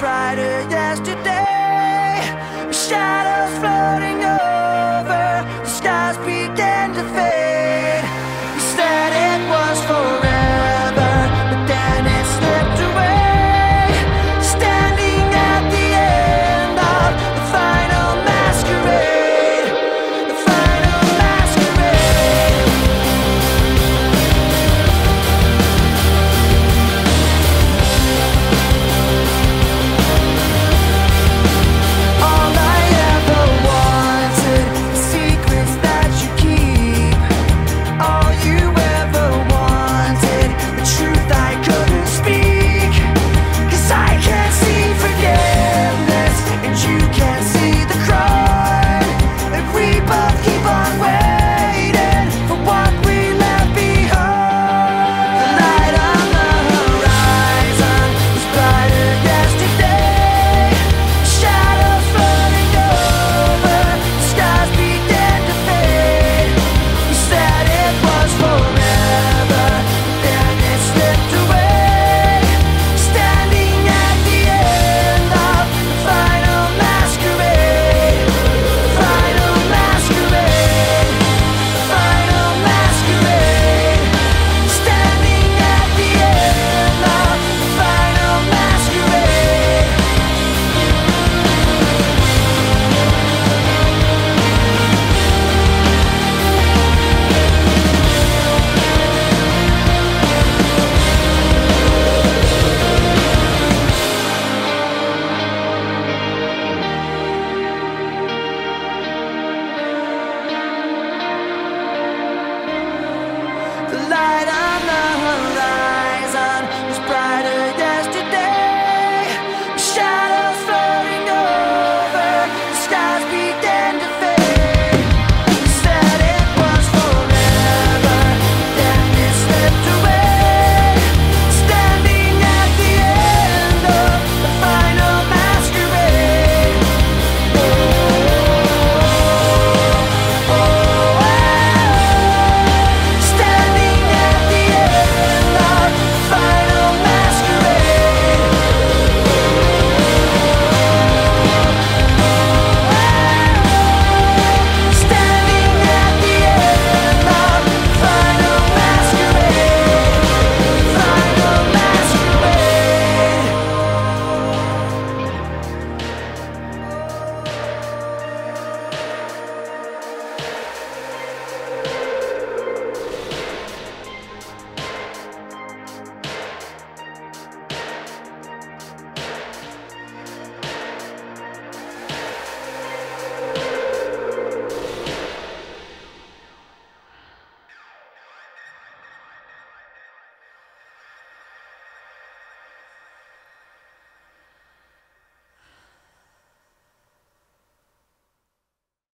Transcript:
brighter yesterday. Shadows flow. light.